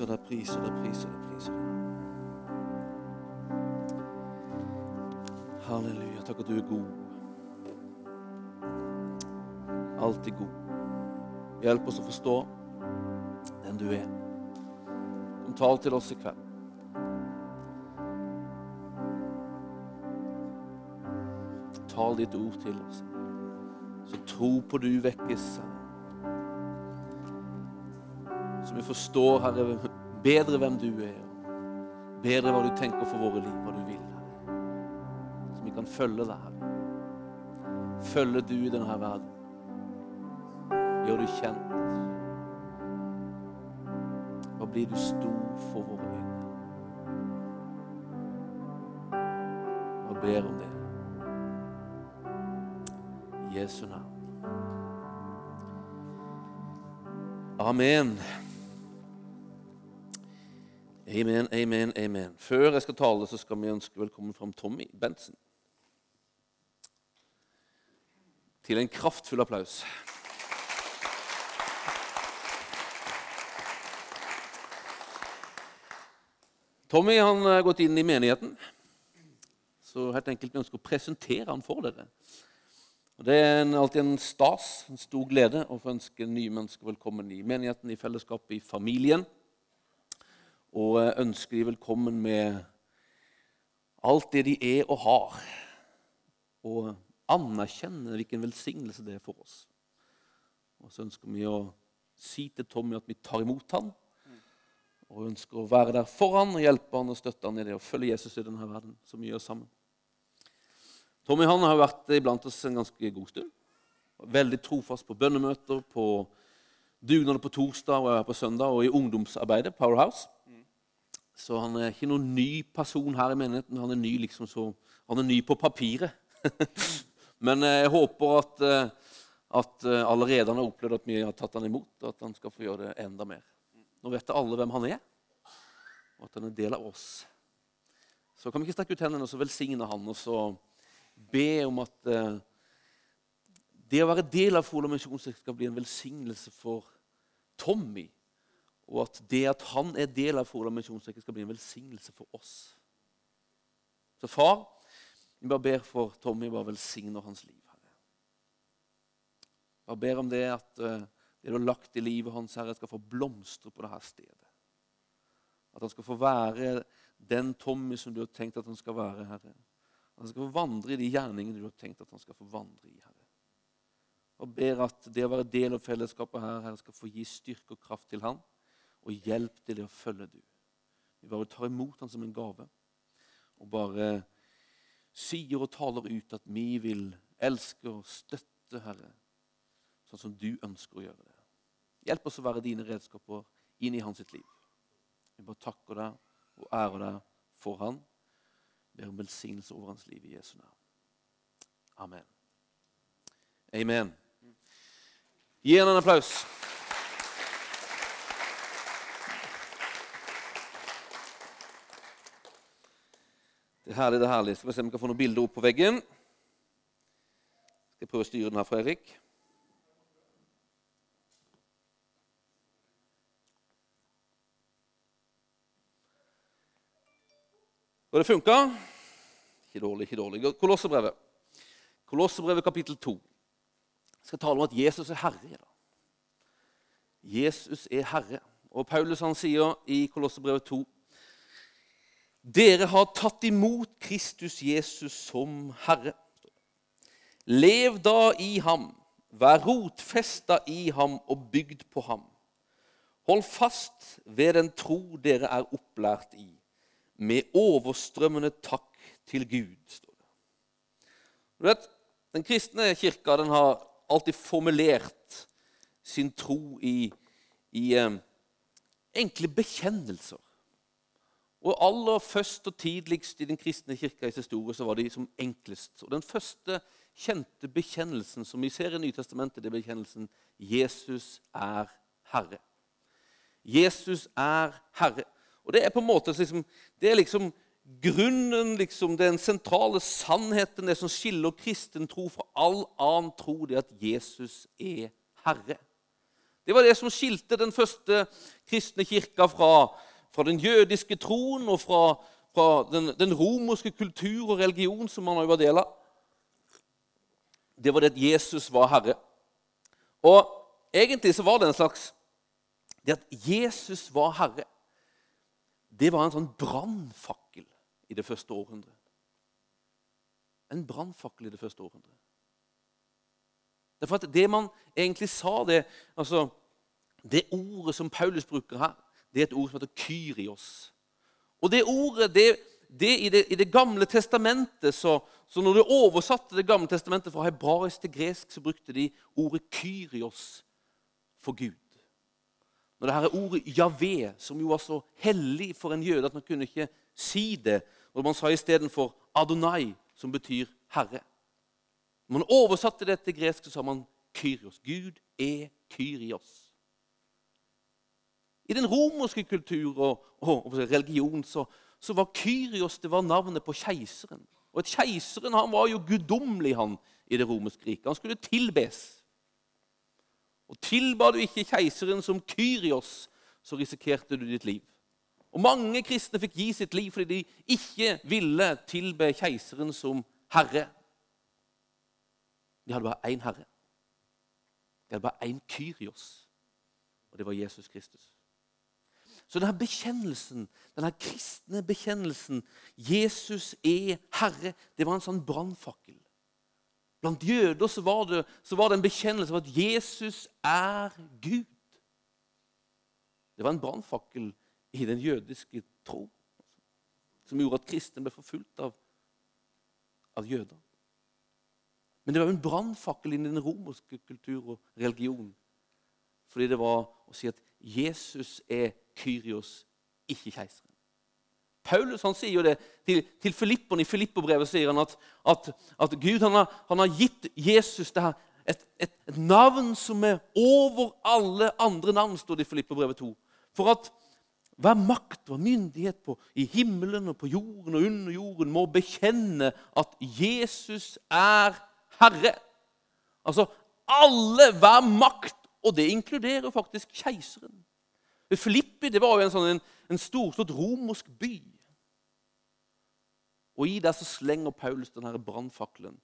priser deg, priser deg, priser deg. priser deg. Halleluja. Takk at du er god. Alltid god. Hjelp oss å forstå den du er. Kom, tal til oss i kveld. Tal ditt ord til oss. Så tro på du vekkes. Så vi forstår, Herre, bedre hvem du er. Bedre hva du tenker for våre liv, hva du vil. Så vi kan følge deg, Herre. Følge du i denne verden. Gjør du kjent. Og blir du stor for våre øyne? Og ber om det. I Jesu navn. Amen. Amen, amen, amen. Før jeg skal tale, så skal vi ønske velkommen fram Tommy Bentsen. Til en kraftfull applaus. Tommy han har gått inn i menigheten. Så helt enkelt vi ønsker å presentere han for dere. Og Det er alltid en stas, en stor glede, å få ønske nye mennesker velkommen i menigheten, i fellesskapet, i familien. Og ønsker de velkommen med alt det de er og har. Og anerkjenne hvilken velsignelse det er for oss. Og så ønsker vi å si til Tommy at vi tar imot han, og ønsker å være der for han og hjelpe han og støtte han i det å følge Jesus i denne verden. som vi gjør sammen. Tommy han har vært iblant oss en ganske god stund. Veldig trofast på bønnemøter, på dugnader på torsdag og på søndag, og i ungdomsarbeidet, Powerhouse. Så han er ikke noen ny person her i menigheten. Han er ny, liksom han er ny på papiret. Men eh, jeg håper at, eh, at eh, allerede han har opplevd at vi har tatt han imot, og at han skal få gjøre det enda mer. Nå vet alle hvem han er, og at han er del av oss. Så kan vi ikke strekke ut hendene og så velsigne han og så be om at det å være del av Fola misjonssekt skal bli en velsignelse for Tommy. Og at det at han er del av Fola misjonskirke, skal bli en velsignelse for oss. Så far, vi bare ber for Tommy, bare velsigner hans liv. Herre. Bare ber om det at eh, det du har lagt i livet hans, Herre, skal få blomstre på dette stedet. At han skal få være den Tommy som du har tenkt at han skal være, Herre. Han skal få vandre i de gjerningene du har tenkt at han skal få vandre i, Herre. Og ber at det å være del av fellesskapet her, Herre, skal få gi styrke og kraft til han, og hjelp til det å følge du. Vi bare tar imot han som en gave, og bare sier og taler ut at vi vil elske og støtte, Herre, sånn som du ønsker å gjøre det. Hjelp oss å være dine redskaper inn i hans sitt liv. Vi bare takker deg og ærer deg for han. Ber om velsignelse over hans liv i Jesu navn. Amen. Amen. Gi ham en applaus. Det er herlig, det er herlig. Skal vi se om vi kan få noen bilder opp på veggen. Skal jeg prøve å styre den her, for Erik. Og det funka? Ikke dårlig, ikke dårlig. Kolossebrevet. Kolossebrevet kapittel 2. Jeg skal tale om at Jesus er herre. Da. Jesus er herre. Og Paulus han sier i Kolossebrevet 2 Dere har tatt imot Kristus Jesus som Herre. Lev da i ham, vær rotfesta i ham og bygd på ham. Hold fast ved den tro dere er opplært i med overstrømmende takk til Gud. står det. Du vet, Den kristne kirka den har alltid formulert sin tro i, i eh, enkle bekjennelser. Og aller først og tidligst i den kristne kirkas historie så var de som enklest. Og Den første kjente bekjennelsen som vi ser i Nytestamentet, det er bekjennelsen 'Jesus er Herre'. Jesus er Herre. Og Det er på en måte liksom, det er liksom grunnen, liksom, den sentrale sannheten, det som skiller kristen tro fra all annen tro, det er at Jesus er Herre. Det var det som skilte den første kristne kirka fra, fra den jødiske troen og fra, fra den, den, romerske kultur og religion som han var del av. Det var det at Jesus var herre. Og egentlig så var det en slags Det at Jesus var herre, det var en sånn brannfakkel i det første århundret. En brannfakkel i det første århundret. Derfor at Det man egentlig sa, det, altså, det ordet som Paulus bruker her, det er et ord som heter kyrios. Og det ordet, det, det i, det, i, det, gamle testamentet, så, så når du oversatte Det gamle testamentet fra hebraisk til gresk, så brukte de ordet kyrios for Gud. Når det her er ordet Javé, som jo var så hellig for en jøde at man kunne ikke si det, og man sa istedenfor Adonai, som betyr herre. Når man oversatte det til gresk, så sa man Kyrios. Gud er Kyrios. I den romerske kultur og, og religion så, så, var Kyrios det var navnet på keiseren. Og Keiseren han var jo guddommelig han, i det romerske riket. Han skulle tilbes. Og Tilba du ikke keiseren som Kyrios, så risikerte du ditt liv. Og Mange kristne fikk gi sitt liv fordi de ikke ville tilbe keiseren som herre. De hadde bare én herre. De hadde bare én Kyrios, og det var Jesus Kristus. Så denne bekjennelsen, denne kristne bekjennelsen, Jesus er Herre, det var en sånn brannfakkel. Blant jøder så var, det, så var det en bekjennelse av at Jesus er Gud. Det var en brannfakkel i den jødiske tro som gjorde at kristne ble forfulgt av, av jøder. Men det var jo en brannfakkel i den romerske kultur og religion. Fordi det var å si at Jesus er Kyrios, ikke keiseren. Paulus han sier jo det til, til Filipperne. I Filippobrevet sier han at, at, at Gud han har, han har, gitt Jesus det her, et, et, et, navn som er over alle andre navn, står det i Filippobrevet 2. For at hver makt og myndighet på, i himmelen og på jorden og under jorden må bekjenne at Jesus er herre. Altså alle, hver makt, og det inkluderer faktisk keiseren. Filippi det var jo en, sånn, en, en storslått romersk by. Og i det så slenger Paulus denne brannfakkelen.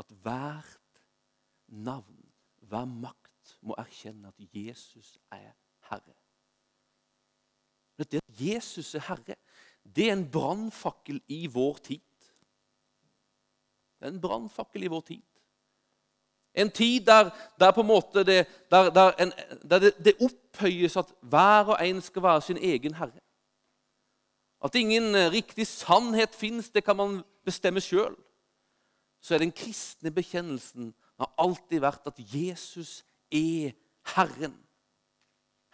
At hvert navn, hver makt, må erkjenne at Jesus er Herre. Det at Jesus er Herre, det er en brannfakkel i vår tid. Det er en brannfakkel i vår tid. En tid der, der en det, der, der, en, det, det, opphøyes at hver og en skal være sin egen herre. At ingen eh, riktig sannhet fins, det kan man bestemme sjøl. Så er den kristne bekjennelsen har alltid vært at Jesus er Herren.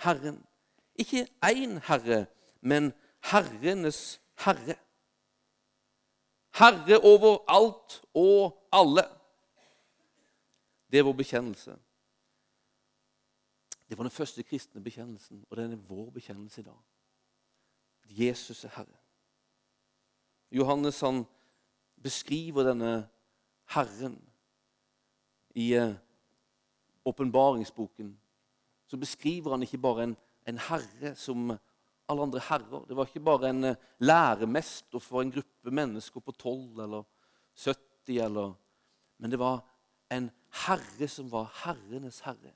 Herren. Ikke én herre, men herrenes herre. Herre over alt og alle. Det er vår bekjennelse. Det var den første kristne bekjennelsen, og den er vår bekjennelse i dag. Jesus er Herre. Johannes han beskriver denne Herren i eh, åpenbaringsboken. Så beskriver han ikke bare en, en herre som alle andre herrer. Det var ikke bare en eh, læremester for en gruppe mennesker på 12 eller 70, eller, men det var en herre som var herrenes herre.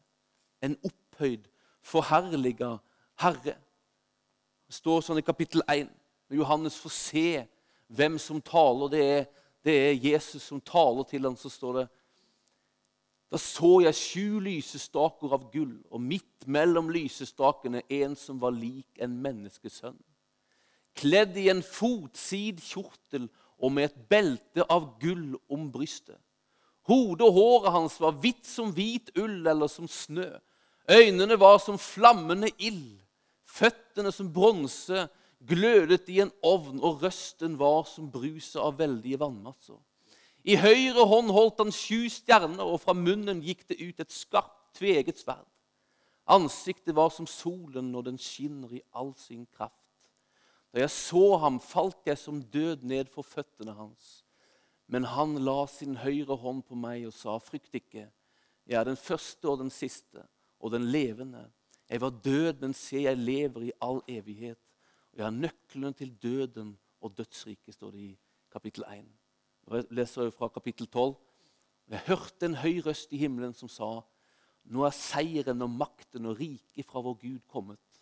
En opphøyd, forherliga herre. Det står sånn i kapittel 1, når Johannes får se hvem som taler. Det er, det er Jesus som taler til ham, så står det da så jeg sju lysestaker av gull, og midt mellom lysestakene en som var lik en menneskesønn. Kledd i en fotsid kjortel og med et belte av gull om brystet. Hodet og håret hans var hvitt som hvit ull eller som snø. Øynene var som flammende ild. Føttene som bronse glødet i en ovn, og røsten var som bruset av veldige vannmasser. I høyre hånd holdt han sju stjerner, og fra munnen gikk det ut et skarpt, tveget sverd. Ansiktet var som solen når den skinner i all sin kraft. Da jeg så ham, falt jeg som død ned for føttene hans. Men han la sin høyre hånd på meg og sa, 'Frykt ikke, jeg er den første og den siste, og den levende. Jeg var død, men se, jeg lever i all evighet. Og jeg har nøkkelen til døden og dødsriket, står det i kapittel 1. Og jeg leser fra kapittel 12. Jeg hørte en høy røst i himmelen som sa:" Nå er seieren og makten og riket fra vår Gud kommet.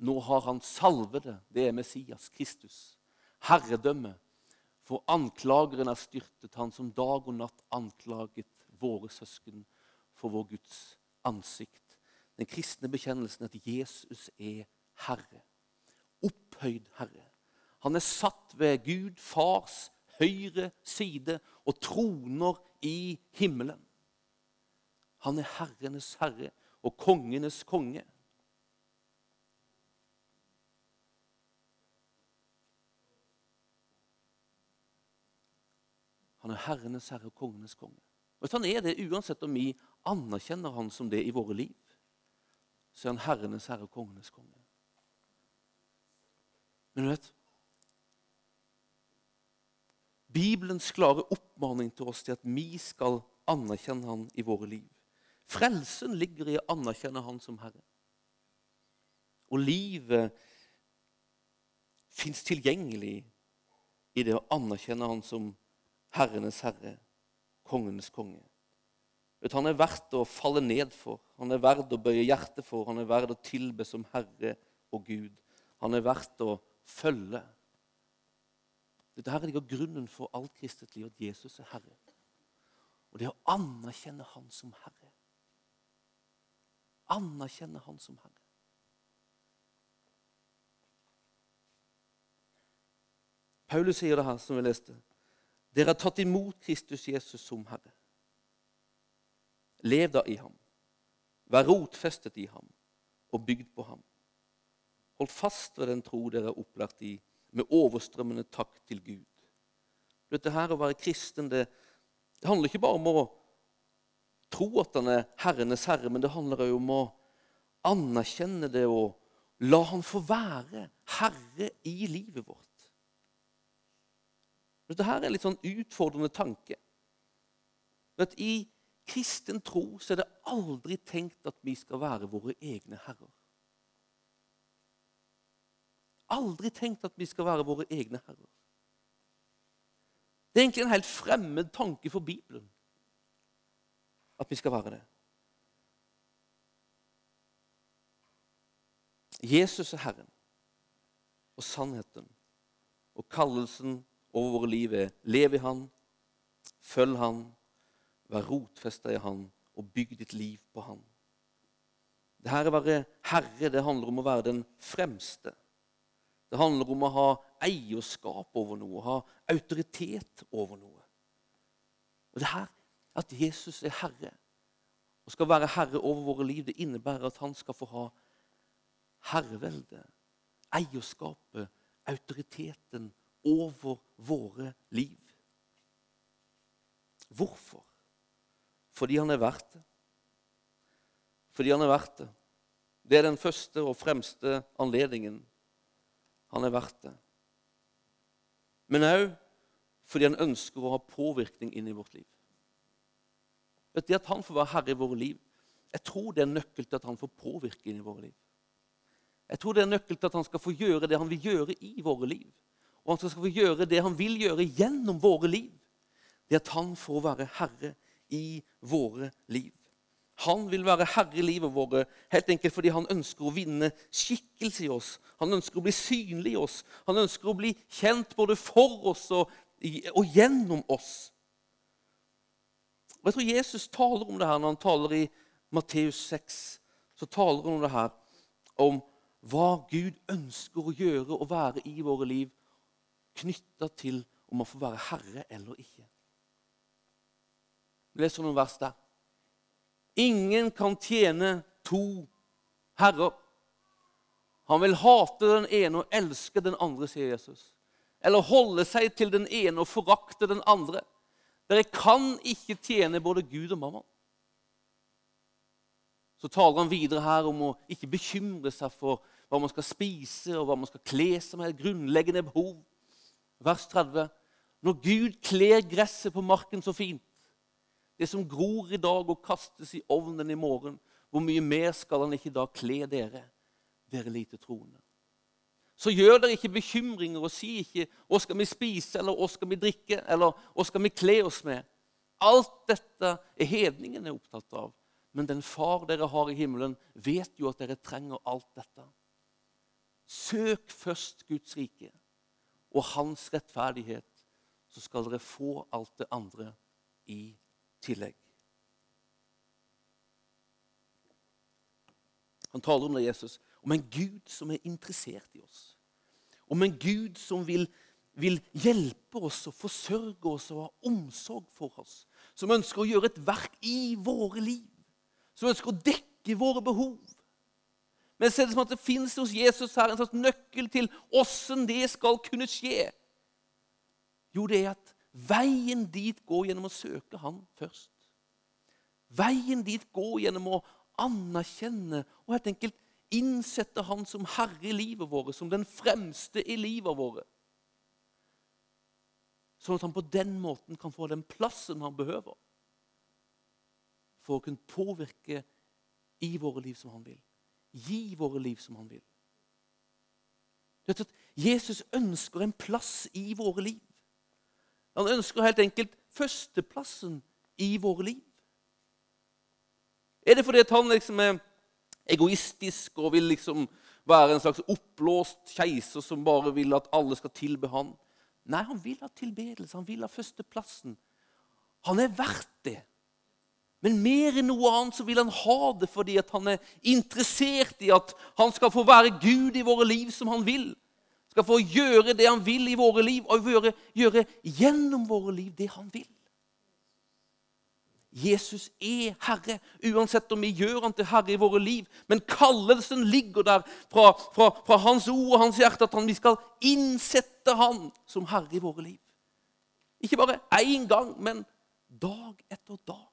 Nå har han salvede, det er Messias, Kristus, herredømme. For anklageren er styrtet, han som dag og natt anklaget våre søsken for vår Guds ansikt. Den kristne bekjennelsen at Jesus er Herre. Opphøyd Herre. Han er satt ved Gud fars høyre side og troner i himmelen. Han er herrenes herre og kongenes konge. Han er herrenes herre og kongenes konge. Og Han er det uansett om vi anerkjenner han som det i våre liv. Så er han herrenes herre og kongenes konge. Men du vet Bibelens klare oppmaning til oss til at vi skal anerkjenne han i våre liv. Frelsen ligger i å anerkjenne han som herre. Og livet fins tilgjengelig i det å anerkjenne han som herrenes herre, kongenes konge. Han er verdt å falle ned for, han er verdt å bøye hjertet for, han er verdt å tilbe som herre og Gud. Han er verdt å følge. Dette her ligger grunnen for alt kristet liv, at Jesus er herre. Og det å anerkjenne han som herre. Anerkjenne han som herre. Paulus sier det her, som vi leste. Dere har tatt imot Kristus Jesus som Herre. Lev da i ham. Vær rotfestet i ham og bygd på ham. Hold fast ved den tro dere er opplært i, med overstrømmende takk til Gud. Dette her Å være kristen det, det handler ikke bare om å tro at han er Herrenes herre, men det handler òg om å anerkjenne det og la han få være herre i livet vårt. Dette her er en litt sånn utfordrende tanke. At I kristen tro så er det aldri tenkt at vi skal være våre egne herrer. Aldri tenkt at vi skal være våre egne herrer. Det er egentlig en helt fremmed tanke for Bibelen at vi skal være det. Jesus er Herren og sannheten og kallelsen over våre liv er lev i Han, følg Han, vær rotfesta i Han og bygg ditt liv på Han. Det her å være herre det handler om å være den fremste. Det handler om å ha eierskap over noe, ha autoritet over noe. Og det her, At Jesus er herre og skal være herre over våre liv, det innebærer at han skal få ha herrevelde, eierskapet, autoriteten over våre liv. Hvorfor? Fordi han er verdt det. Fordi han er verdt det. Det er den første og fremste anledningen. Han er verdt det. Men òg fordi han ønsker å ha påvirkning inn i vårt liv. Det at han får være herre i våre liv, jeg tror det er nøkkel til at han får påvirke inn i våre liv. Jeg tror det er nøkkel til at han skal få gjøre det han vil gjøre i våre liv og han skal få gjøre det han vil gjøre gjennom våre liv. Det at han får være herre i våre liv. Han vil være herre i livet våre, helt enkelt fordi han ønsker å vinne skikkelse i oss. Han ønsker å bli synlig i oss. Han ønsker å bli kjent både for oss og, og gjennom oss. Og Jeg tror Jesus taler om det her når han taler i Matteus 6. Så taler han om det her, om hva Gud ønsker å gjøre og være i våre liv knytta til om man får være herre eller ikke. Les noen vers der. Ingen kan tjene to herrer. Han vil hate den ene og elske den andre, sier Jesus. Eller holde seg til den ene og forakte den andre. Dere kan ikke tjene både Gud og mamma. Så taler han videre her om å ikke bekymre seg for hva man skal spise og hva man skal kle seg med. Grunnleggende behov vers 30. Når Gud kler gresset på marken så fint, det som gror i dag og kastes i ovnen i morgen, hvor mye mer skal han ikke da kle dere, dere lite troende? Så gjør dere ikke bekymringer og si ikke 'Hva skal vi spise?' eller 'Hva skal vi drikke?' eller 'Hva skal vi kle oss med?' Alt dette er hedningene opptatt av. Men den far dere har i himmelen, vet jo at dere trenger alt dette. Søk først Guds rike og hans rettferdighet, så skal dere få alt det andre i tillegg. Han taler om det, Jesus, om en Gud som er interessert i oss. Om en Gud som vil, vil hjelpe oss og forsørge oss og ha omsorg for oss. Som ønsker å gjøre et verk i våre liv. Som ønsker å dekke våre behov. Men så er det som at det fins hos Jesus her en slags nøkkel til åssen det skal kunne skje. Jo, det er at veien dit går gjennom å søke Han først. Veien dit går gjennom å anerkjenne og helt enkelt innsette Han som herre i livet vårt, som den fremste i livet vårt. Sånn at han på den måten kan få den plassen han behøver for å kunne påvirke i våre liv som han vil. Gi våre liv som han vil. Jesus ønsker en plass i våre liv. Han ønsker helt enkelt førsteplassen i våre liv. Er det fordi han liksom er egoistisk og vil liksom være en slags oppblåst keiser som bare vil at alle skal tilbe han? Nei, han vil ha tilbedelse, han vil ha førsteplassen. Han er verdt det. Men mer enn noe annet så vil han ha det fordi han er interessert i at han skal få være Gud i våre liv som han vil. Skal få gjøre det han vil i våre liv, og gjøre, gjøre gjennom våre liv det han vil. Jesus er Herre, uansett om vi gjør han til Herre i våre liv. Men kallelsen ligger der fra, fra, fra Hans ord og Hans hjerte at han, vi skal innsette Han som Herre i våre liv. Ikke bare én gang, men dag etter dag.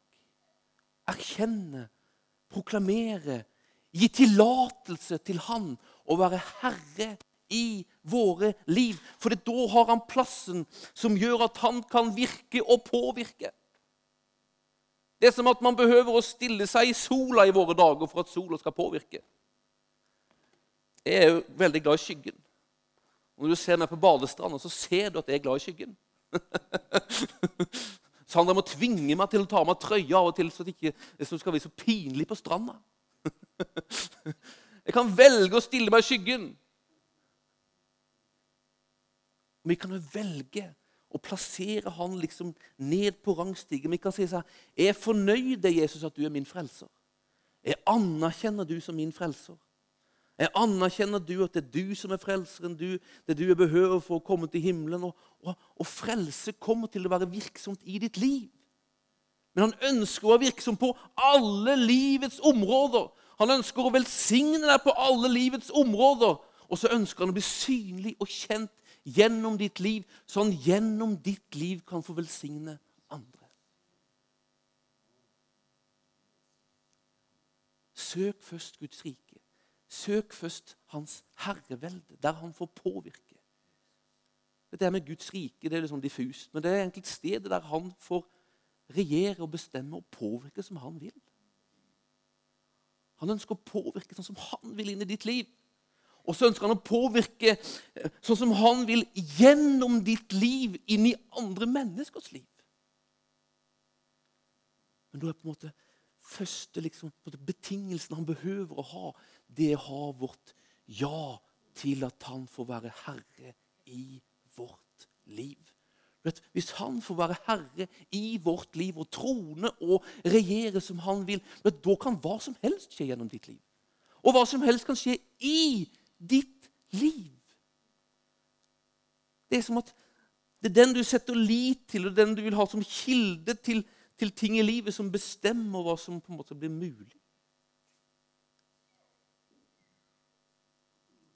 Erkjenne, proklamere, gi tillatelse til Han å være Herre i våre liv. For da har Han plassen som gjør at Han kan virke og påvirke. Det er som at man behøver å stille seg i sola i våre dager for at sola skal påvirke. Jeg er jo veldig glad i skyggen. Og Når du ser meg på badestranda, så ser du at jeg er glad i skyggen. Sandra må tvinge meg til å ta av meg trøya av og til, så det ikke så skal bli så pinlig på stranda. Jeg kan velge å stille meg i skyggen. Vi kan jo velge å plassere han liksom ned på rangstigen. Vi kan si sånn Jeg er fornøyd, Jesus, at du er min frelser. Jeg anerkjenner du som min frelser. Jeg anerkjenner du at det er du som er frelseren, du, det er du jeg behøver for å komme til himmelen. Og, og, og, frelse kommer til å være virksomt i ditt liv. Men han ønsker å være virksom på alle livets områder. Han ønsker å velsigne deg på alle livets områder. Og så ønsker han å bli synlig og kjent gjennom ditt liv, så han gjennom ditt liv kan få velsigne andre. Søk først Guds rike. Søk først Hans herrevelde, der han får påvirke. Dette med Guds rike det er liksom diffust, men det er egentlig stedet der han får regjere og bestemme og påvirke som han vil. Han ønsker å påvirke sånn som han vil inn i ditt liv. Og så ønsker han å påvirke eh, sånn som han vil gjennom ditt liv inn i andre menneskers liv. Men da er på en måte første liksom, betingelsen han behøver å ha, det er å ha vårt ja til at han får være herre i vårt liv. Vet, hvis han får være herre i vårt liv og trone og regjere som han vil, vet, da kan hva som helst skje gjennom ditt liv. Og hva som helst kan skje i ditt liv. Det er som at det er den du setter lit til, og den du vil ha som kilde til, til ting i livet, som bestemmer hva som på en måte blir mulig.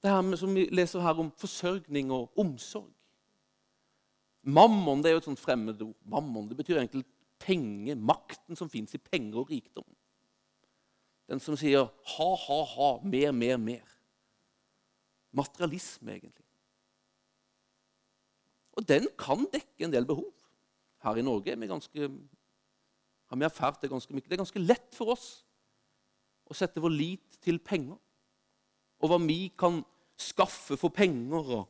Det her som vi leser her om forsørgning og omsorg. Mammon det er jo et sånt fremmedord. Mammon det betyr egentlig penger, makten som fins i penger og rikdom. Den som sier ha, ha, ha, mer, mer, mer materialisme, egentlig. Og den kan dekke en del behov. Her i Norge er vi ganske, har vi erfart det ganske mye. Det er ganske lett for oss å sette vår lit til penger. Og hva vi kan skaffe for penger. Og,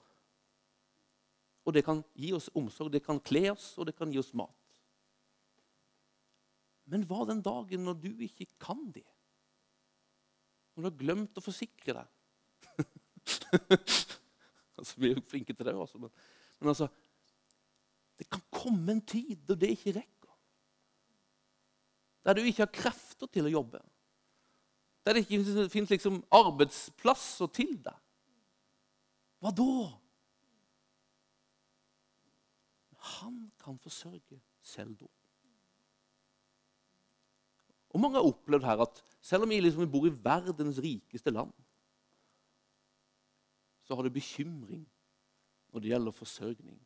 og det kan gi oss omsorg, det kan kle oss, og det kan gi oss mat. Men hva den dagen når du ikke kan det? Når du har glemt å forsikre deg? altså, vi er jo flinke til det også, men, men altså Det kan komme en tid da det ikke rekker. Der du ikke har krefter til å jobbe. Der det ikke finnes liksom arbeidsplasser til deg. Hva da? Han kan forsørge selv da. Og Mange har opplevd her at selv om vi liksom bor i verdens rikeste land, så har du bekymring når det gjelder forsørgning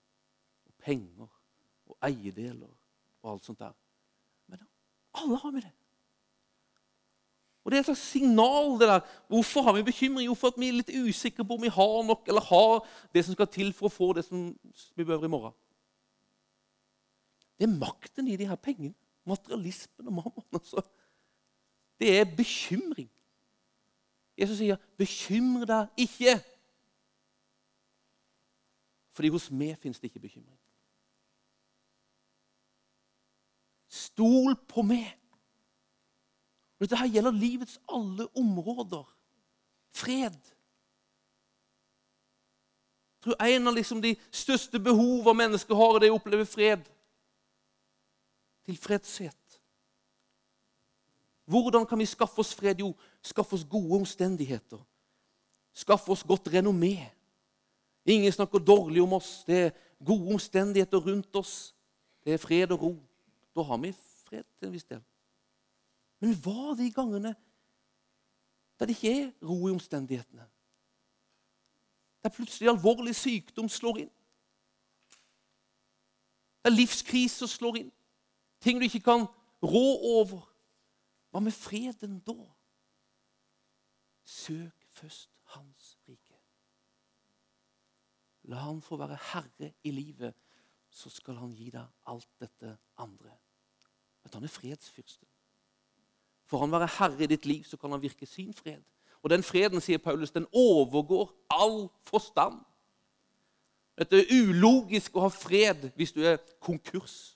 og penger og eiedeler og alt sånt der. Men alle har vi det. Og Det er et slags signal. det der. Hvorfor har vi bekymring? Jo, for at vi er litt usikre på om vi har nok eller har det som skal til for å få det som vi behøver i morgen. Det er makten i de her pengene. Materialismen og mammaen. Altså. Det er bekymring. Jesus sier, 'Bekymr deg ikke'. Fordi hos meg fins det ikke bekymring. Stol på meg. Dette her gjelder livets alle områder. Fred. Jeg tror En av liksom de største behovene mennesker har, er det å oppleve fred. Tilfredshet. Hvordan kan vi skaffe oss fred? Jo, skaffe oss gode omstendigheter. Skaffe oss godt renommé. Ingen snakker dårlig om oss. Det er gode omstendigheter rundt oss. Det er fred og ro. Da har vi fred til en viss del. Men hva de gangene der det ikke er ro i omstendighetene? Der plutselig alvorlig sykdom slår inn? Der livskriser slår inn? Ting du ikke kan rå over? Hva med freden da? Søk først Hans rike. La Han få være herre i livet, så skal Han gi deg alt dette andre. At han er fredsfyrsten. For han være herre i ditt liv, så kan han virke sin fred. Og den freden, sier Paulus, den overgår all forstand. Det er ulogisk å ha fred hvis du er konkurs.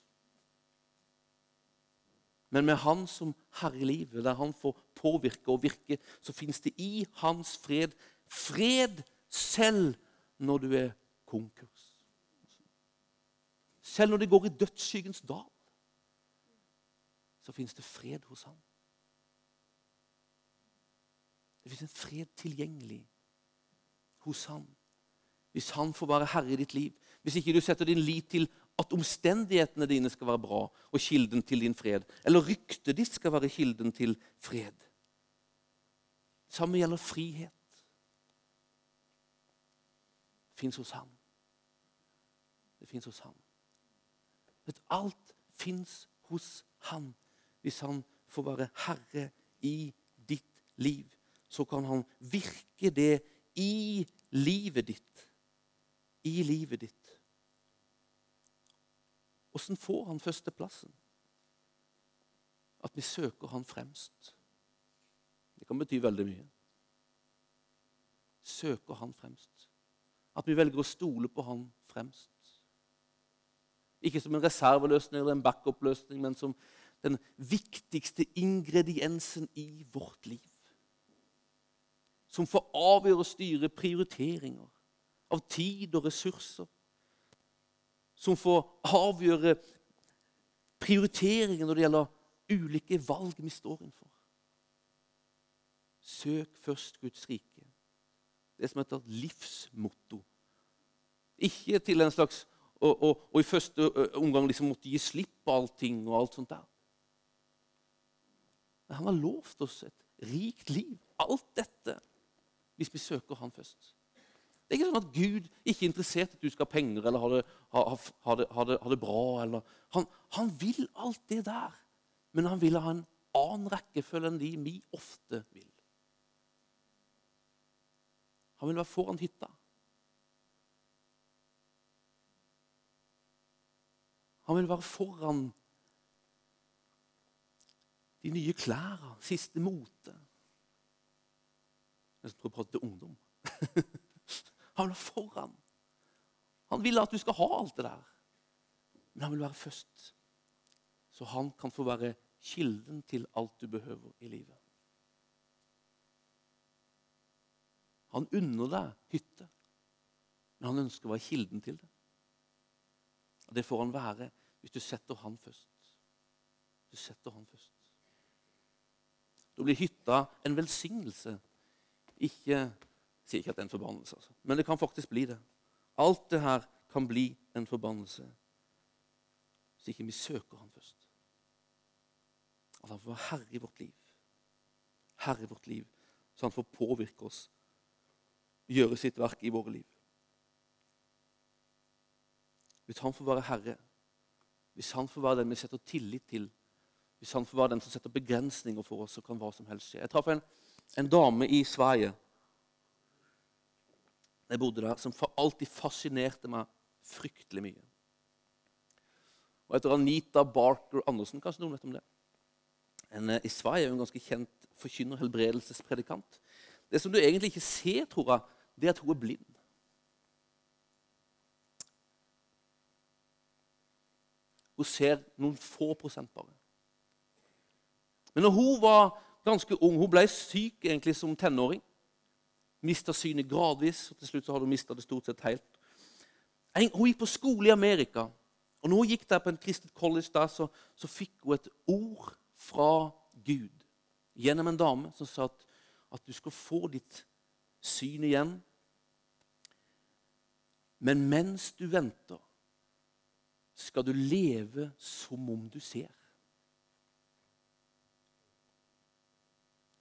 Men med Han som herre i livet, der Han får påvirke og virke, så fins det i Hans fred fred selv når du er konkurs. Selv når det går i dødsskyggens dal, så fins det fred hos ham. Det fins en fred tilgjengelig hos han. Hvis han får være herre i ditt liv. Hvis ikke du setter din lit til at omstendighetene dine skal være bra og kilden til din fred. Eller ryktet ditt skal være kilden til fred. Samme gjelder frihet. Det fins hos ham. Det fins hos ham. Vet, alt fins hos ham hvis han får være herre i ditt liv. Så kan han virke det i livet ditt. I livet ditt. Åssen får han førsteplassen? At vi søker han fremst. Det kan bety veldig mye. Søker han fremst. At vi velger å stole på han fremst. Ikke som en reserveløsning eller en backup-løsning, men som den viktigste ingrediensen i vårt liv. Som får avgjøre og styre prioriteringer av tid og ressurser som får avgjøre prioriteringer når det gjelder ulike valg vi står innenfor. Søk først Guds rike. Det som heter livsmotto. Ikke til en slags og, og, og i første omgang liksom måtte gi slipp på allting og alt sånt der. Men han har lovt oss et rikt liv. Alt dette hvis vi søker han først. Det er ikke sånn at Gud ikke er interessert i at du skal ha penger eller ha det, ha, ha det, ha det, det bra. Han, han, vil alt det der, men han vil ha en annen rekkefølge enn de vi ofte vil. Han vil være foran hytta. Han vil være foran de nye klærne, siste mote. Som tror på til ungdom. Han vil foran. Han vil at du skal ha alt det der. Men han vil være først. Så han kan få være kilden til alt du behøver i livet. Han unner deg hytte, men han ønsker å være kilden til det. Og Det får han være hvis du setter han først. Du setter han først. Da blir hytta en velsignelse. Ikke, sier ikke at det er en forbannelse, altså. men det kan faktisk bli det. Alt det her kan bli en forbannelse hvis ikke vi søker han først. At han får være herre i vårt liv. Herre i vårt liv, så han får påvirke oss, gjøre sitt verk i våre liv. Hvis han får være herre, hvis han får være den vi setter tillit til, hvis han får være den som setter begrensninger for oss, så kan hva som helst skje. Jeg traff en, en dame i Sverige jeg bodde der, som alltid fascinerte meg fryktelig mye. Og etter Anita Barker Andersen, kanskje noen vet om det? En, eh, I Sverige er hun ganske kjent forkynner, helbredelsespredikant. Det som du egentlig ikke ser, tror jeg, det er at hun er blind. Hun ser noen få prosent bare. Men når hun var ganske ung Hun ble syk egentlig som tenåring. Mista synet gradvis, og til slutt så hadde hun mista det stort sett helt. Hun gikk på skole i Amerika, og når hun gikk der på en kristent college, der, så, så fikk hun et ord fra Gud gjennom en dame som sa at, at du skal få ditt syn igjen. Men mens du venter, skal du leve som om du ser.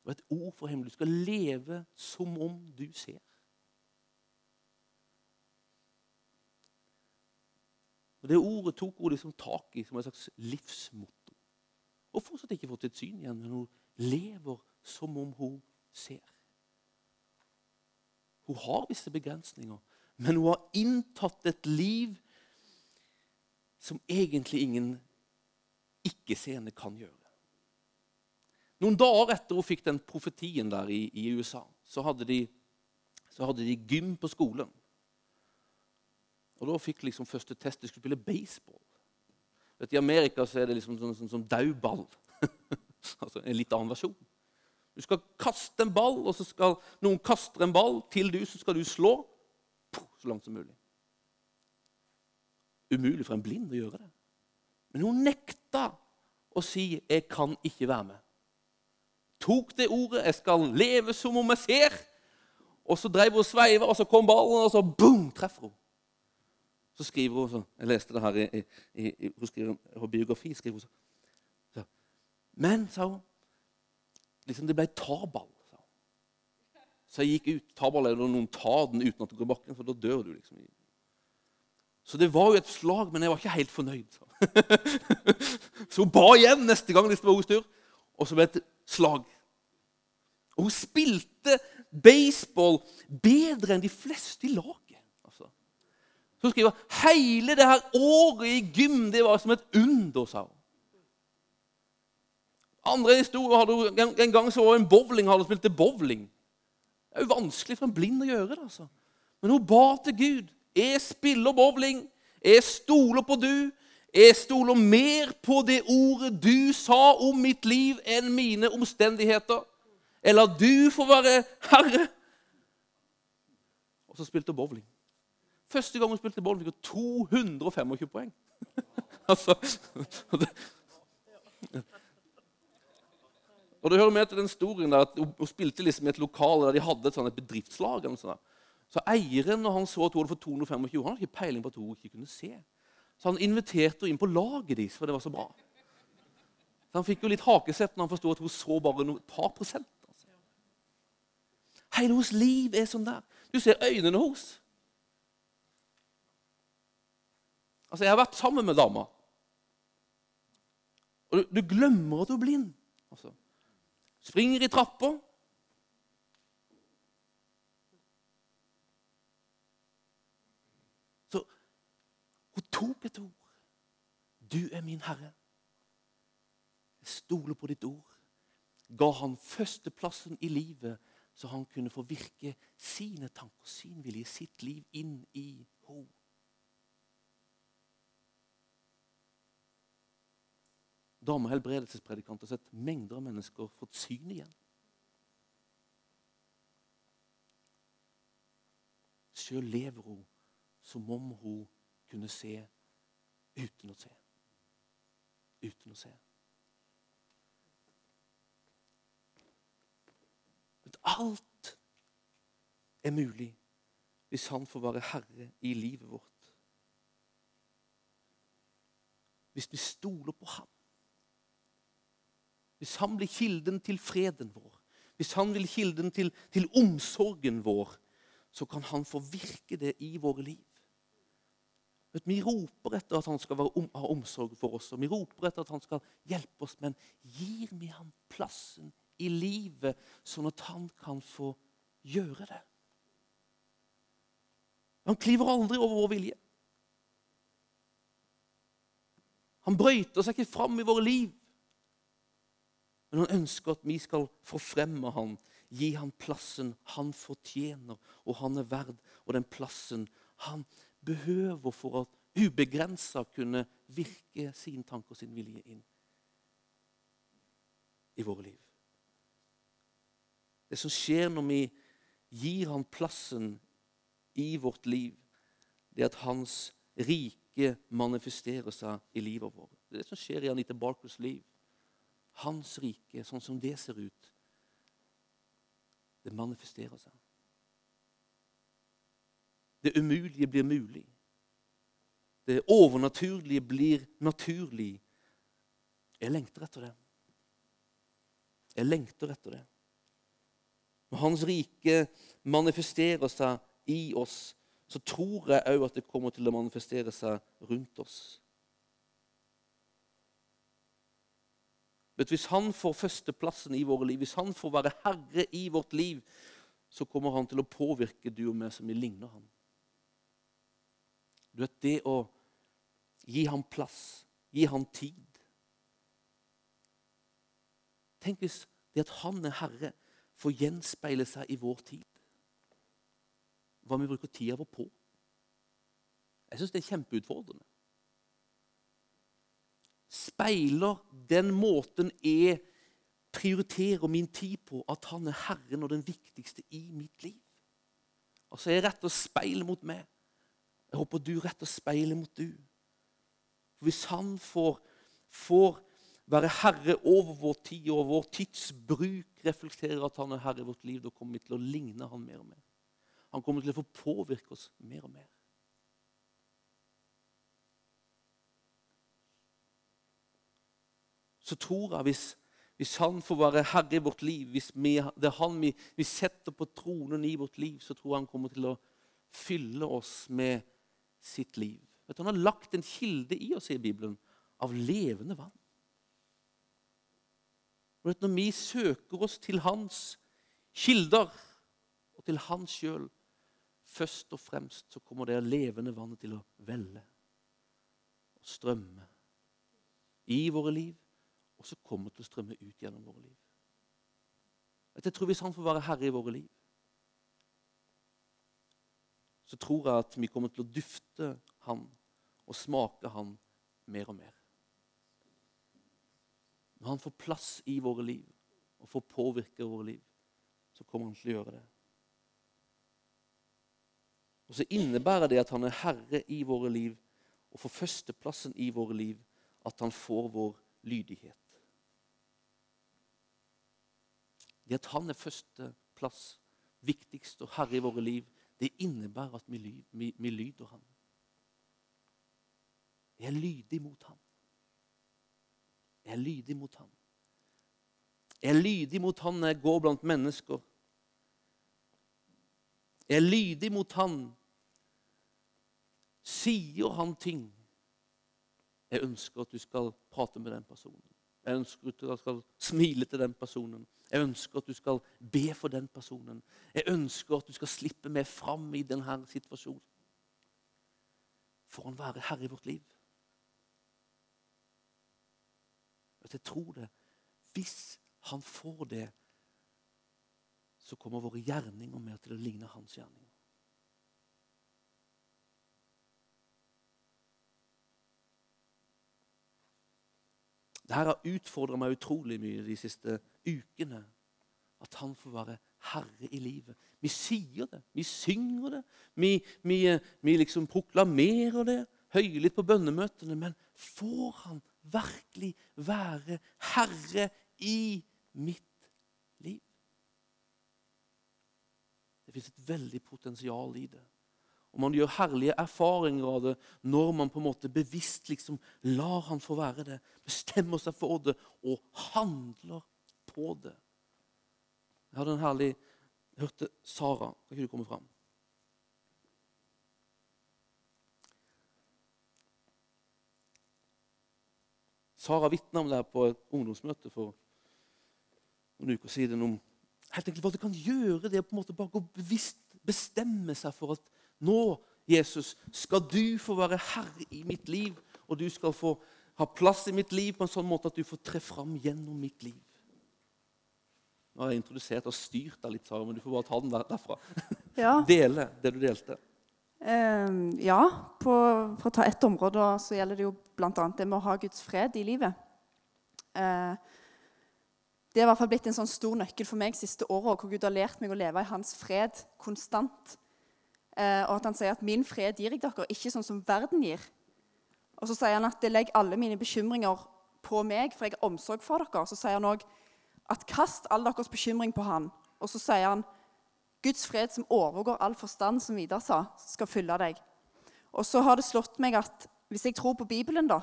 Og et ord fra himmelen. Du skal leve som om du ser. Og Det ordet tok hun liksom tak i som et slags livsmotto. Og fortsatt ikke fått et syn igjen, men hun lever som om hun ser. Hun har visse begrensninger, men hun har inntatt et liv som egentlig ingen ikke-seende kan gjøre. Noen dager etter hun fikk den profetien der i, i USA, så hadde, de, så hadde, de, gym på skolen. Og Da fikk liksom første test de skulle spille baseball. Vet, I Amerika så er det liksom sånn, sånn, sånn dauball. altså en litt annen versjon. Du skal kaste en ball, og så skal noen kaste en ball til du, så skal du slå så langt som mulig. Umulig for en blind å gjøre det. Men hun nekta å si 'jeg kan ikke være med' tok det ordet 'Jeg skal leve som om jeg ser'. Og så drev hun og sveiva, og så kom ballen, og så boom, treffer hun. Så skriver hun sånn Jeg leste det her i, i, i hun skriver, hun biografi. skriver hun så. Men, sa hun, liksom det ble taball. Sa. Så jeg gikk ut. Taball er når noen tar den uten at du går bakken, for da dør du. liksom. Så det var jo et slag, men jeg var ikke helt fornøyd. Så, så hun ba igjen neste gang hvis det var hennes tur. Og ble det slag. Og hun spilte baseball bedre enn de fleste i laget. Altså. Så skriver hun hele det her året i gym det var som et under, sa hun. Andre historier hadde hun, en gang så var hun en bowlinghall og spilte bowling. Det er jo vanskelig for en blind å gjøre det. altså. Men hun ba til Gud. Jeg spiller bowling. Jeg stoler på du. Jeg stoler mer på det ordet du sa om mitt liv, enn mine omstendigheter. Eller du får være herre. Og så spilte hun bowling. Første gang hun spilte bowling, fikk hun 225 poeng. altså, og, det, hører med til den historien der at hun spilte liksom i et lokale der de hadde et, sånt, et bedriftslag. Så eieren, når han så at hun hadde fått 225, han hadde ikke peiling på at hun ikke kunne se. Så han inviterte henne inn på laget deres, for det var så bra. Så Han fikk jo litt hakesett når han forsto at hun så bare et par prosent. Altså. Hele hennes liv er sånn der. Du ser øynene hennes. Altså, Jeg har vært sammen med dama. Og du, du glemmer at du er blind. Altså. Springer i trappa. Hun tok et ord. Du er min Herre. Jeg stoler på ditt ord. Ga han førsteplassen i livet så han kunne få virke sine tanker, sin vilje, sitt liv inn i henne. Dame- og helbredelsespredikanter har sett mengder av mennesker fått syn igjen. Sjøl lever hun som om hun kunne se uten å se. Uten å se. Men alt er mulig hvis han får være herre i livet vårt. Hvis vi stoler på ham. Hvis han blir kilden til freden vår, hvis han blir kilden til, til omsorgen vår, så kan han få virke det i våre liv. Vi roper etter at han skal om, ha omsorg for oss, og vi roper etter at han skal hjelpe oss, men gir vi ham plassen i livet, sånn at han kan få gjøre det? Han kliver aldri over vår vilje. Han brøyter seg ikke fram i våre liv. Men han ønsker at vi skal forfremme ham, gi ham plassen han fortjener, og han er verd, og den plassen han behøver for at ubegrensa kunne virke sin tanke og sin vilje inn i våre liv. Det som skjer når vi gir ham plassen i vårt liv, det er at hans rike manifesterer seg i livet vårt. Det er det som skjer i Anita Barkers liv. Hans rike, sånn som det ser ut, det manifesterer seg. Det umulige blir mulig. Det overnaturlige blir naturlig. Jeg lengter etter det. Jeg lengter etter det. Når Hans rike manifesterer seg i oss, så tror jeg òg at det kommer til å manifestere seg rundt oss. Vet, hvis han får førsteplassen i våre liv, hvis han får være herre i vårt liv, så kommer han til å påvirke du og meg som vi ligner ham. Du vet, Det å gi ham plass, gi ham tid Tenk hvis det at han er herre, får gjenspeile seg i vår tid. Hva vi bruker tida vår på. Jeg syns det er kjempeutfordrende speiler den måten jeg prioriterer min tid på, at han er Herren og den viktigste i mitt liv. Altså, Jeg retter speilet mot meg. Jeg håper du retter speilet mot du. For Hvis han får, får være herre over vår tid og vår tidsbruk, reflekterer at han er herre i vårt liv, da kommer vi til å ligne han mer og mer. Han kommer til å få påvirke oss mer og mer. så tror jeg hvis, hvis han får være herre i vårt liv, hvis vi, det er han vi, vi, setter på tronen i vårt liv, så tror jeg han kommer til å fylle oss med sitt liv. Vet, han har lagt en kilde i oss i Bibelen av levende vann. Vet, når vi søker oss til hans kilder og til hans sjøl, først og fremst så kommer det levende vannet til å velle og strømme i våre liv og så kommer til å strømme ut gjennom våre liv. Jeg tror Hvis han får være herre i våre liv, så tror jeg at vi kommer til å dufte han og smake han mer og mer. Når han får plass i våre liv og får påvirke våre liv, så kommer han til å gjøre det. Og så innebærer det at han er herre i våre liv, og får førsteplassen i våre liv, at han får vår lydighet. Det at han er førsteplass, viktigst og herre i våre liv, det innebærer at vi, vi, vi lyder ham. Jeg er lydig mot ham. Jeg er lydig mot ham. Jeg er lydig mot han når jeg går blant mennesker. Jeg er lydig mot han. Sier han ting Jeg ønsker at du skal prate med den personen. Jeg ønsker at du skal smile til den personen. Jeg ønsker at du skal be for den personen. Jeg ønsker at du skal slippe meg fram i denne situasjonen. Får han være herre i vårt liv? At jeg tror det. Hvis han får det, så kommer våre gjerninger mer til å ligne hans gjerninger. Dette har utfordra meg utrolig mye de siste ukene. At han får være herre i livet. Vi sier det, vi synger det, vi, vi, vi liksom proklamerer det høylytt på bønnemøtene. Men får han virkelig være herre i mitt liv? Det fins et veldig potensial i det. Og man gjør herlige erfaringer av det når man på en måte bevisst liksom lar han få være det, bestemmer seg for det og handler på det. Jeg hadde en herlig Jeg hørte Sara. Kan ikke du komme fram? Sara vitna om det her på et ungdomsmøte for noen uker siden. om helt enkelt hva det kan gjøre det å på en måte bare gå bevisst bestemme seg for at nå, Jesus, skal du få være herre i mitt liv, og du skal få ha plass i mitt liv på en sånn måte at du får tre fram gjennom mitt liv. Nå har jeg introdusert og styrt deg litt, Sara, men du får bare ta den der, derfra. Ja. Dele det du delte. Uh, ja. På, for å ta ett område så gjelder det jo bl.a. det med å ha Guds fred i livet. Uh, det har i hvert fall blitt en sånn stor nøkkel for meg siste året, hvor Gud har lært meg å leve i hans fred konstant. Eh, og at han sier at 'min fred gir jeg dere, ikke sånn som verden gir'. Og så sier han at 'det legger alle mine bekymringer på meg, for jeg har omsorg for dere'. Så sier han òg at 'kast all deres bekymring på han'. Og så sier han 'Guds fred som overgår all forstand', som Vidar sa, skal fylle deg. Og så har det slått meg at hvis jeg tror på Bibelen, da,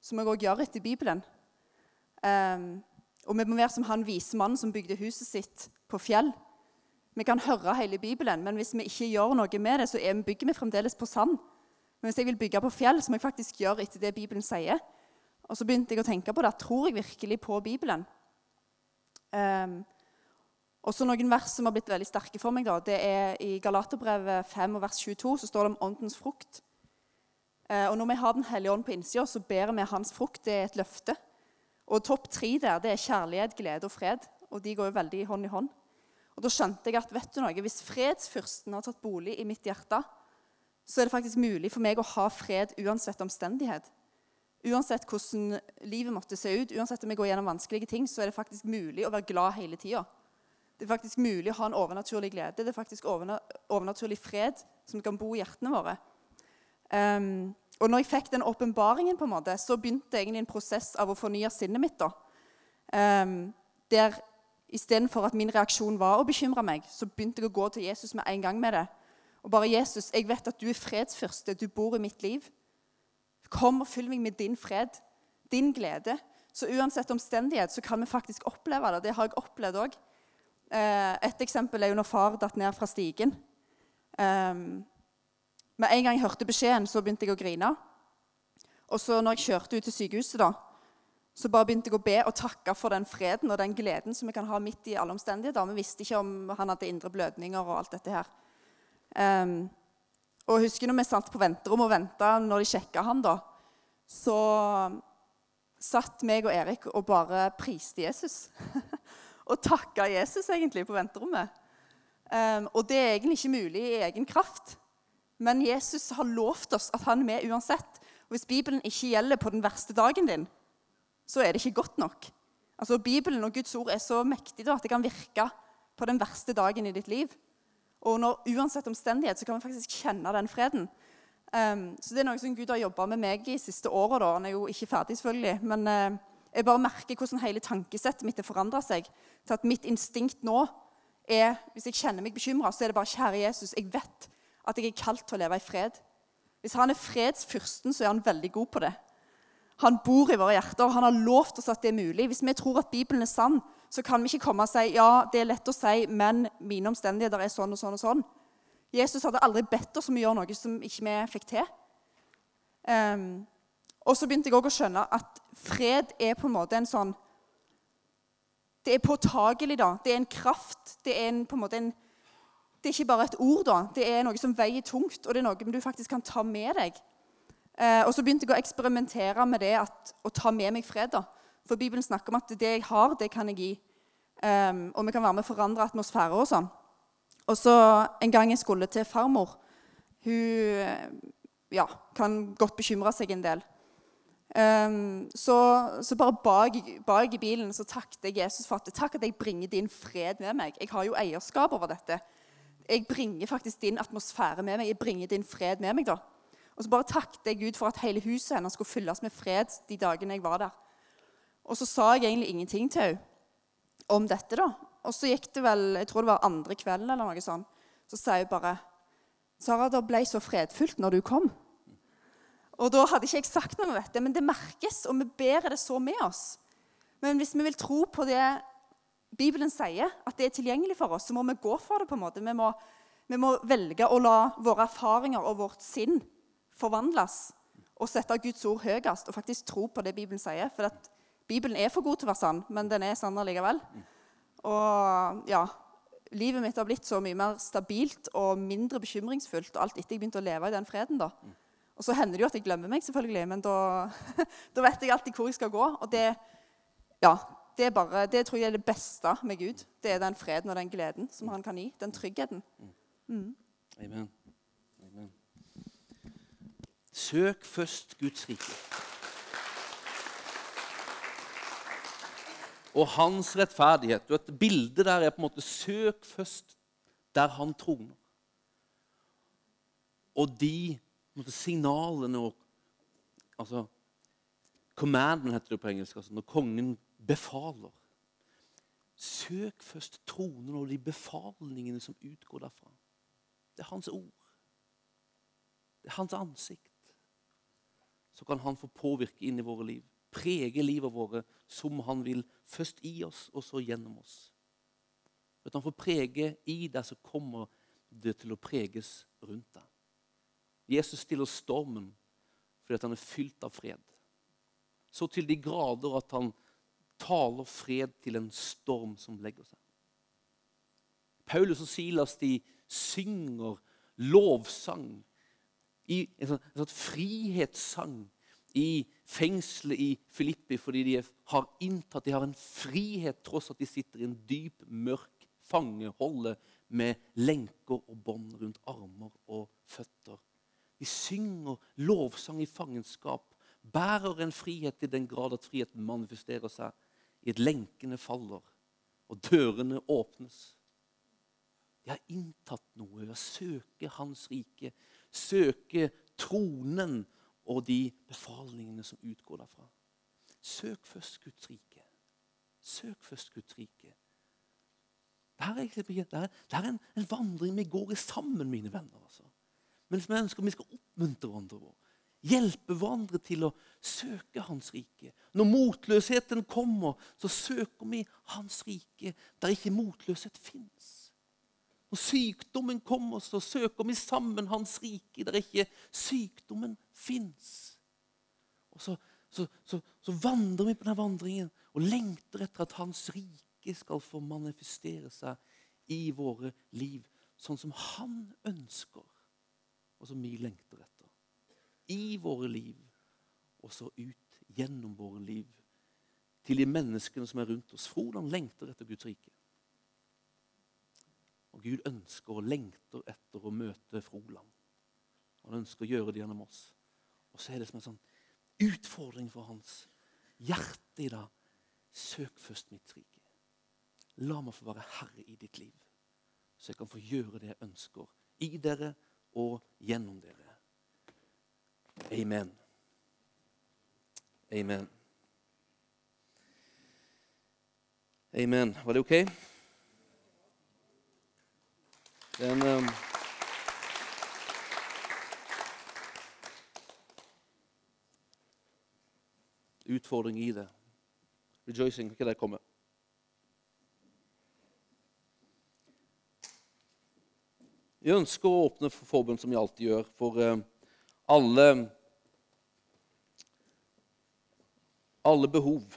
som jeg òg gjør etter Bibelen um, Og vi må være som han vise mannen som bygde huset sitt på fjell. Vi kan høre hele Bibelen, men hvis vi ikke gjør noe med det, så bygger vi fremdeles på sand. Men hvis jeg vil bygge på fjell, så må jeg faktisk gjøre etter det Bibelen sier. Og så begynte jeg å tenke på det. Tror jeg virkelig på Bibelen? Um, og så Noen vers som har blitt veldig sterke for meg. da, det er I Galaterbrevet 5, vers 22 så står det om åndens frukt. Uh, og Når vi har Den hellige ånd på innsida, så ber vi hans frukt. Det er et løfte. Og Topp tre der det er kjærlighet, glede og fred. Og De går jo veldig hånd i hånd. Og Da skjønte jeg at vet du noe, hvis fredsfyrsten har tatt bolig i mitt hjerte, så er det faktisk mulig for meg å ha fred uansett omstendighet. Uansett hvordan livet måtte se ut, uansett om jeg går gjennom vanskelige ting, så er det faktisk mulig å være glad hele tida. Det er faktisk mulig å ha en overnaturlig glede. Det er faktisk overnaturlig fred som kan bo i hjertene våre. Um, og når jeg fikk den åpenbaringen, så begynte egentlig en prosess av å fornye sinnet mitt. da. Um, der Istedenfor at min reaksjon var å bekymre meg, så begynte jeg å gå til Jesus med en gang med det. Og bare 'Jesus, jeg vet at du er fredsfyrste. Du bor i mitt liv. Kom og fyll meg med din fred, din glede.' Så uansett omstendighet så kan vi faktisk oppleve det. Det har jeg opplevd òg. Eh, et eksempel er jo når far datt ned fra stigen. Ehm, med en gang jeg hørte beskjeden, så begynte jeg å grine. Og så når jeg kjørte ut til sykehuset, da, så bare begynte jeg å be og takke for den freden og den gleden som vi kan ha midt i alle omstendigheter. Vi visste ikke om han hadde indre blødninger og alt dette her. Um, og jeg husker når vi satt på venterommet og venta når de sjekka han, da, så satt meg og Erik og bare priste Jesus. og takka Jesus egentlig på venterommet. Um, og det er egentlig ikke mulig i egen kraft. Men Jesus har lovt oss at han er med uansett. Og hvis Bibelen ikke gjelder på den verste dagen din, så er det ikke godt nok. Altså, Bibelen og Guds ord er så mektig da, at det kan virke på den verste dagen i ditt liv. Og når, uansett omstendighet så kan vi faktisk kjenne den freden. Um, så Det er noe som Gud har jobba med meg i siste året. Han er jo ikke ferdig, selvfølgelig. Men uh, jeg bare merker hvordan hele tankesettet mitt har forandra seg. Til at mitt instinkt nå er Hvis jeg kjenner meg bekymra, så er det bare Kjære Jesus, jeg vet at jeg er kalt til å leve i fred. Hvis han er fredsfyrsten, så er han veldig god på det. Han bor i våre hjerter, han har lovt oss at det er mulig. Hvis vi tror at Bibelen er sann, så kan vi ikke komme og si ja, det er lett å si, men mine omstendigheter er sånn og sånn og sånn. Jesus hadde aldri bedt oss om å gjøre noe som ikke vi fikk til. Um, og så begynte jeg også å skjønne at fred er på en måte en sånn Det er påtagelig, da. Det er en kraft. Det er en, på en måte en det er ikke bare et ord, da. Det er noe som veier tungt, og det er noe du faktisk kan ta med deg. Eh, og så begynte jeg å eksperimentere med det at, å ta med meg fred. da. For Bibelen snakker om at det jeg har, det kan jeg gi. Um, og vi kan være med å forandre atmosfære og sånn. Og så en gang jeg skulle til farmor Hun ja, kan godt bekymre seg en del. Um, så, så, bare bak, bak, i bilen så takket jeg Jesus for at takk at jeg bringer din fred med meg. Jeg har jo eierskap over dette. Jeg bringer faktisk din atmosfære med meg. Jeg bringer din fred med meg da. Og så bare takket jeg Gud for at hele huset hennes skulle fylles med fred de dagene jeg var der. Og så sa jeg egentlig ingenting til henne om dette. da. Og så gikk det vel jeg tror det var andre kvelden eller noe sånt. Så sa hun bare Sara, det ble så fredfullt når du kom. Og da hadde ikke jeg sagt noe om dette, men det merkes, og vi bærer det så med oss. Men hvis vi vil tro på det Bibelen sier, at det er tilgjengelig for oss, så må vi gå for det. på en måte. Vi må, vi må velge å la våre erfaringer og vårt sinn forvandles og sette Guds ord høyest og faktisk tro på det Bibelen sier. For at Bibelen er for god til å være sann, men den er sann allikevel. Og ja, livet mitt har blitt så mye mer stabilt og mindre bekymringsfullt og alt etter jeg begynte å leve i den freden. da. Og så hender det jo at jeg glemmer meg, selvfølgelig, men da, da vet jeg alltid hvor jeg skal gå. Og det, ja, det, bare, det, tror jeg er det beste med Gud. Det er den freden og den gleden som han kan gi. Den tryggheten. Mm. Amen. Søk først Guds rike. Og hans rettferdighet. Og et bilde der er på en måte Søk først der han troner. Og de måte, signalene og altså, Commanden heter det på engelsk. Altså, når kongen befaler. Søk først tronen og de befalingene som utgår derfra. Det er hans ord. Det er hans ansikt. Så kan han få påvirke inn i våre liv. Prege livet våre som han vil. Først i oss, og så gjennom oss. At han får prege i deg, så kommer det til å preges rundt deg. Jesus stiller stormen fordi han er fylt av fred. Så til de grader at han taler fred til en storm som legger seg. Paulus og Silas de synger lovsang, i en sånn, en sånn frihetssang i fengselet i Filippi fordi de har inntatt De har en frihet tross at de sitter i en dyp, mørk fangeholde med lenker og bånd rundt armer og føtter. De synger lovsang i fangenskap, bærer en frihet i den grad at friheten manifesterer seg i et lenkene faller, og dørene åpnes. De har inntatt noe ved å søke Hans rike, søke tronen og de befalingene som utgår derfra. Søk først Guds rike. Søk først Guds rike. Det er, en, en, vandring vi går i sammen, mine venner. Altså. Men vi ønsker vi skal oppmuntre hverandre. Vår hjelpe hverandre til å søke Hans rike. Når motløsheten kommer, så søker vi Hans rike der ikke motløshet fins. Når sykdommen kommer, så søker vi sammen Hans rike der ikke sykdommen fins. Og så, så, så, så, vandrer vi på denne vandringen og lengter etter at Hans rike skal få manifestere seg i våre liv, sånn som Han ønsker, og som vi lengter etter i våre liv, og så ut gjennom våre liv til de menneskene som er rundt oss. Frodan lengter etter Guds rike. Og Gud ønsker og lengter etter å møte Froland. Han ønsker å gjøre det gjennom oss. Og så er det som en sånn utfordring for hans hjerte i dag. Søk først mitt rike. La meg få være herre i ditt liv, så jeg kan få gjøre det jeg ønsker i dere og gjennom dere. Amen. Amen. Amen. Var det OK? Det er en um, utfordring i det. Rejoicing, kan ikke det komme. Vi ønsker å åpne for forbund, som vi alltid gjør. for... Uh, alle, alle behov.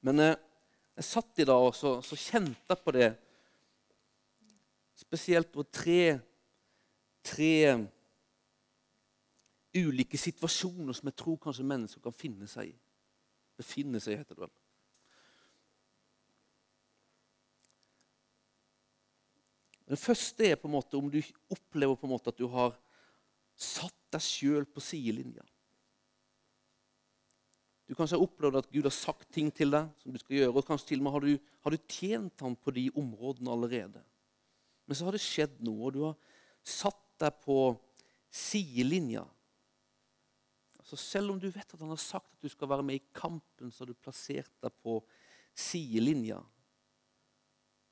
Men jeg, jeg satt i dag og så, så kjente jeg på det. Spesielt på tre, tre ulike situasjoner som jeg tror kanskje mennesker kan finne seg i. Befinne seg, heter det vel. Den første er på en måte om du opplever på en måte at du har satt deg sjøl på sidelinja. Du kanskje har opplevd at Gud har sagt ting til deg som du skal gjøre. og kanskje til og med har du, har du tjent ham på de områdene allerede. Men så har det skjedd noe, og du har satt deg på sidelinja. Så selv om du vet at han har sagt at du skal være med i kampen, så har du plassert deg på sidelinja.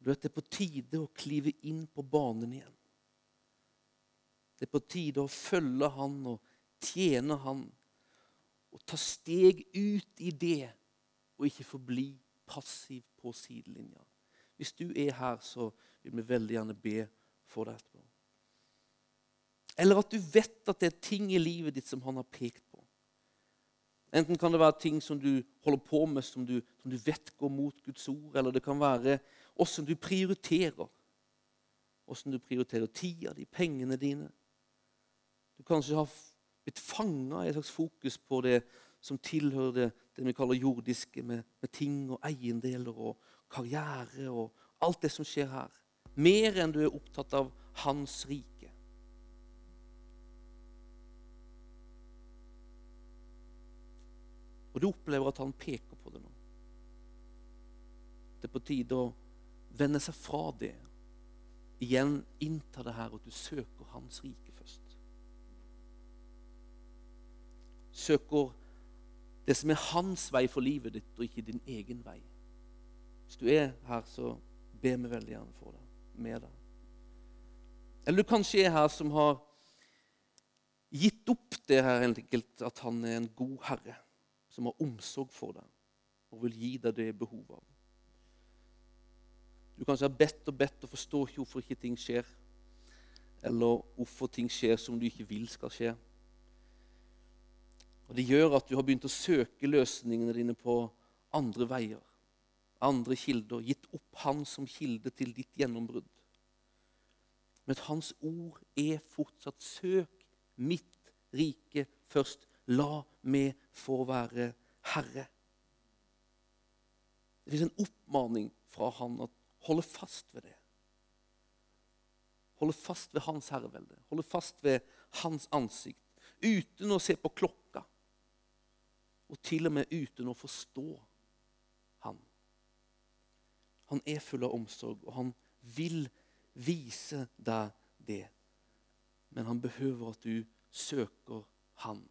Du vet, Det er på tide å klive inn på banen igjen. Det er på tide å følge han og tjene han. Og ta steg ut i det, og ikke forbli passiv på sidelinja. Hvis du er her, så vil vi veldig gjerne be for deg etterpå. Eller at du vet at det er ting i livet ditt som han har pekt på. Enten kan det være ting som du holder på med, som du, som du vet går mot Guds ord, eller det kan være åssen du prioriterer. Åssen du prioriterer tida di, pengene dine. Du kanskje har blitt fanga i et slags fokus på det som tilhører det, det vi kaller jordiske, med, med, ting og eiendeler og karriere og alt det som skjer her. Mer enn du er opptatt av Hans rike. Og du opplever at han peker på det nå. Det er på tide å vende seg fra det. Igjen innta det her at du søker Hans rike først. Søker det som er hans vei for livet ditt, og ikke din egen vei. Hvis du er her, så ber vi veldig gjerne for deg, med deg. Eller du kanskje er her som har gitt opp det her enkelt, at han er en god herre som har omsorg for deg og vil gi deg det behovet av. Du kanskje har bedt og bedt og forstår ikke hvorfor ikke ting skjer. Eller hvorfor ting skjer som du ikke vil skal skje. Og Det gjør at du har begynt å søke løsningene dine på andre veier. Andre kilder. Gitt opp Han som kilde til ditt gjennombrudd. Men hans ord er fortsatt 'søk mitt rike først'. La meg få være herre. Det fins en oppmaning fra han at holde fast ved det. Holde fast ved hans herrevelde, holde fast ved hans ansikt. Uten å se på klokka, og til og med uten å forstå. Han er full av omsorg, og han vil vise deg det. Men han behøver at du søker han.